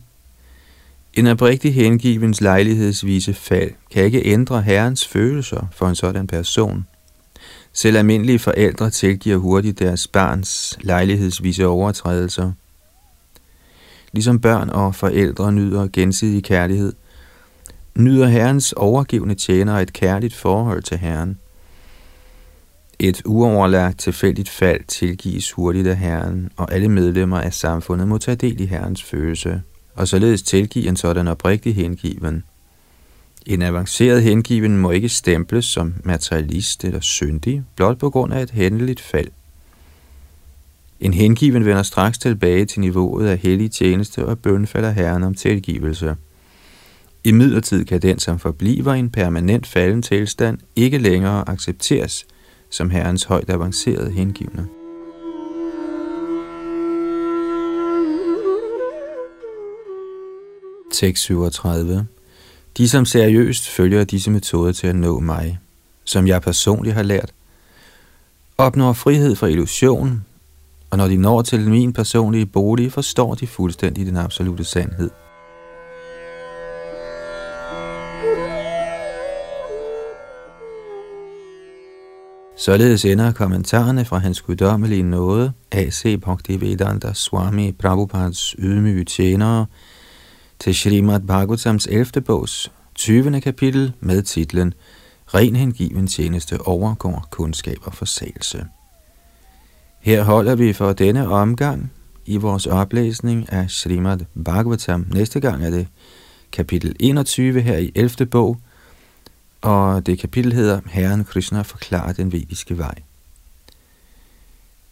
En oprigtig hengivens lejlighedsvise fald kan ikke ændre herrens følelser for en sådan person – selv almindelige forældre tilgiver hurtigt deres barns lejlighedsvise overtrædelser. Ligesom børn og forældre nyder gensidig kærlighed, nyder Herrens overgivende tjener et kærligt forhold til Herren. Et uoverlagt tilfældigt fald tilgives hurtigt af Herren, og alle medlemmer af samfundet må tage del i Herrens følelse, og således tilgive en sådan oprigtig hengiven. En avanceret hengiven må ikke stemples som materialist eller syndig, blot på grund af et hændeligt fald. En hengiven vender straks tilbage til niveauet af hellig tjeneste og bønfalder Herren om tilgivelse. I midlertid kan den, som forbliver i en permanent falden tilstand, ikke længere accepteres som Herrens højt avancerede hengivne. Tekst 37 de, som seriøst følger disse metoder til at nå mig, som jeg personligt har lært, opnår frihed fra illusion, og når de når til min personlige bolig, forstår de fuldstændig den absolute sandhed. Således ender kommentarerne fra hans guddommelige nåde, A.C. Bhaktivedanta Swami Prabhupads ydmyge tjenere, til Srimad Bhagavatams 11. bogs 20. kapitel med titlen Ren hengiven tjeneste overgår kundskab og forsagelse. Her holder vi for denne omgang i vores oplæsning af Srimad Bhagavatam. Næste gang er det kapitel 21 her i 11. bog, og det kapitel hedder Herren Krishna forklarer den vediske vej.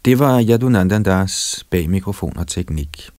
Det var Yadunandandas bag mikrofon og teknik.